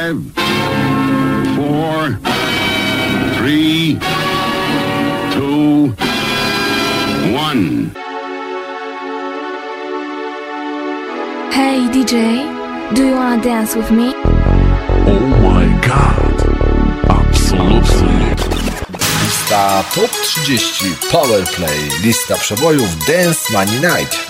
Five, four, three, two, one. Hey DJ, do you wanna dance with me? Oh my god. Absolutnie. Lista Top 30 Powerplay. Lista przebojów Dancemania.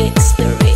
It's the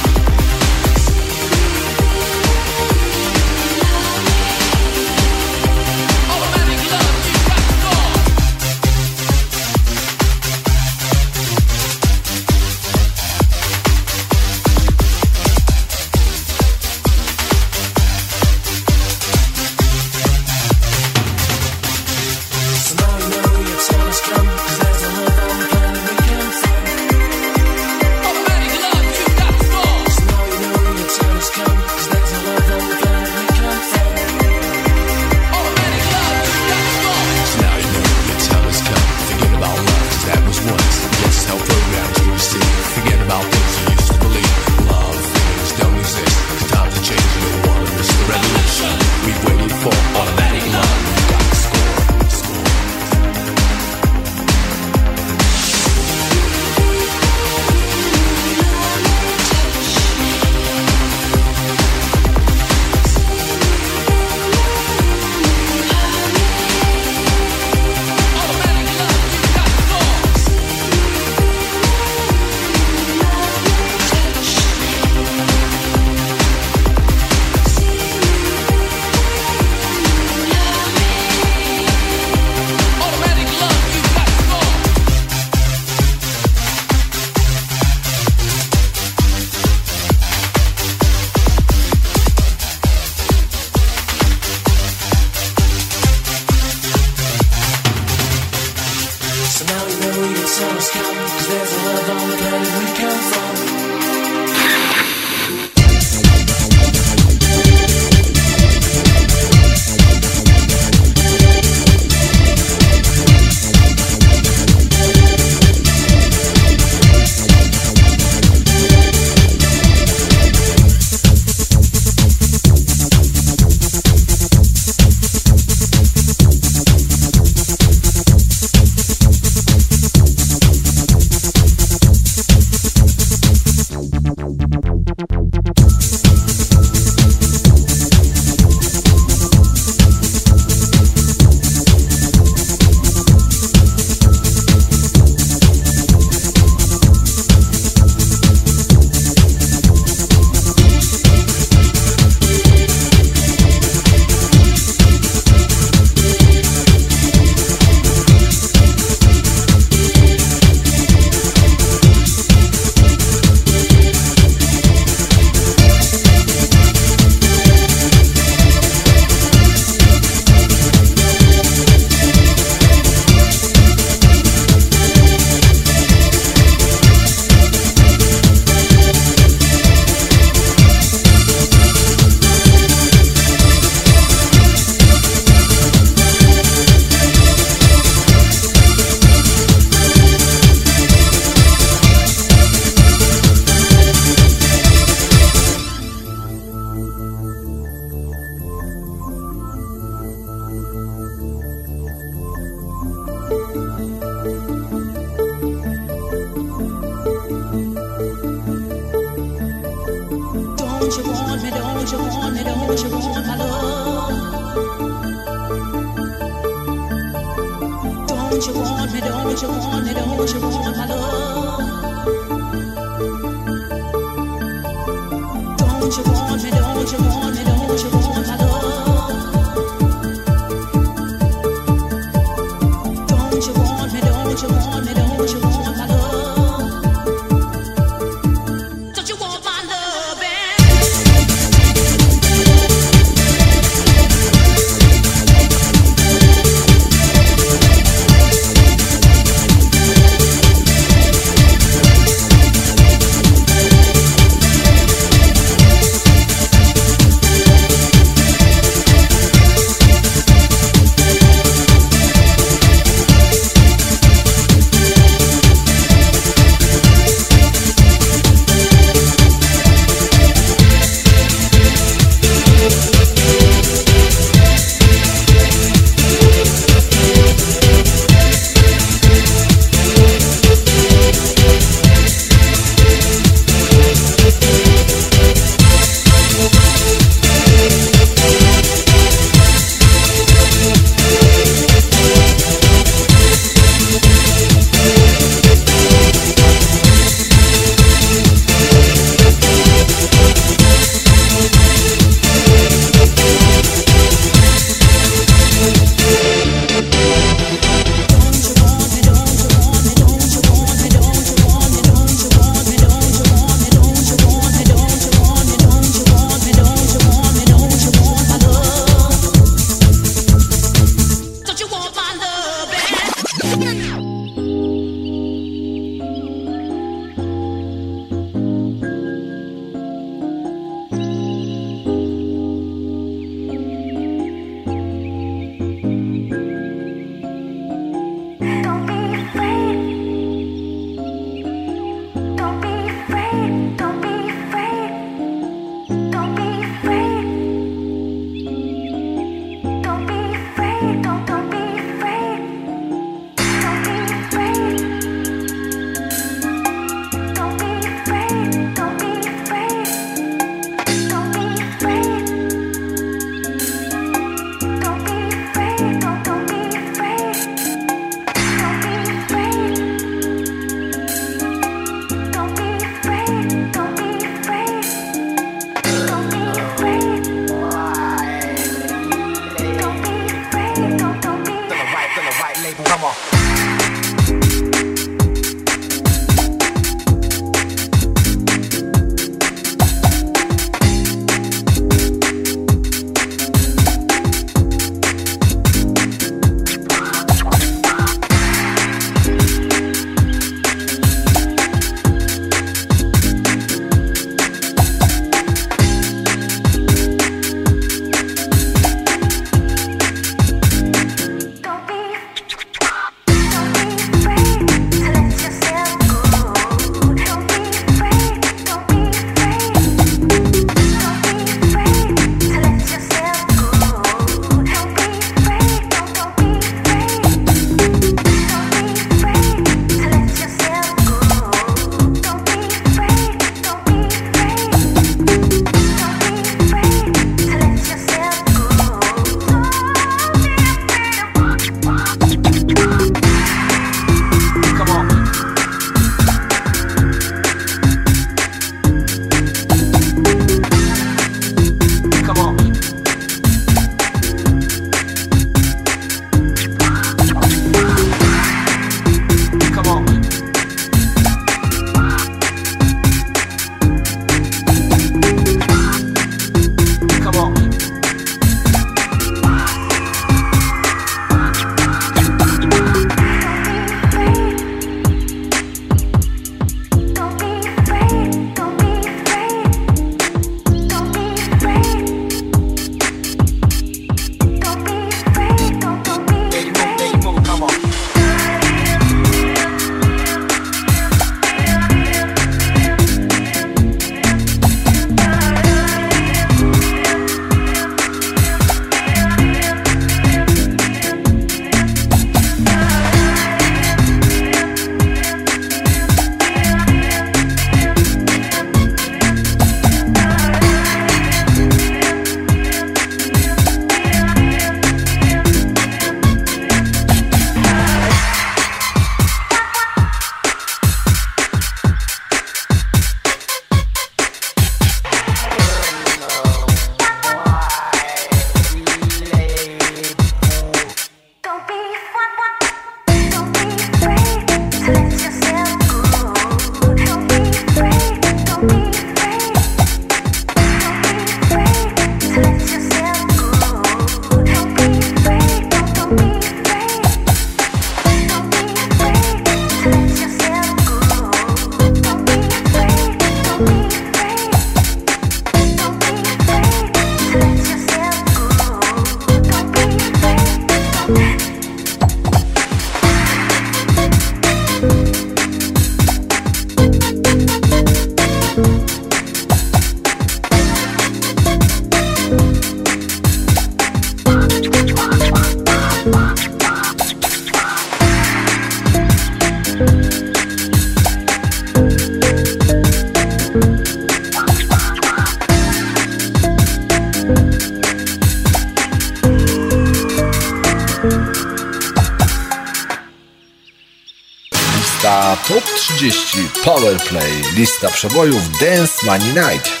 przebojów Dance Money Night.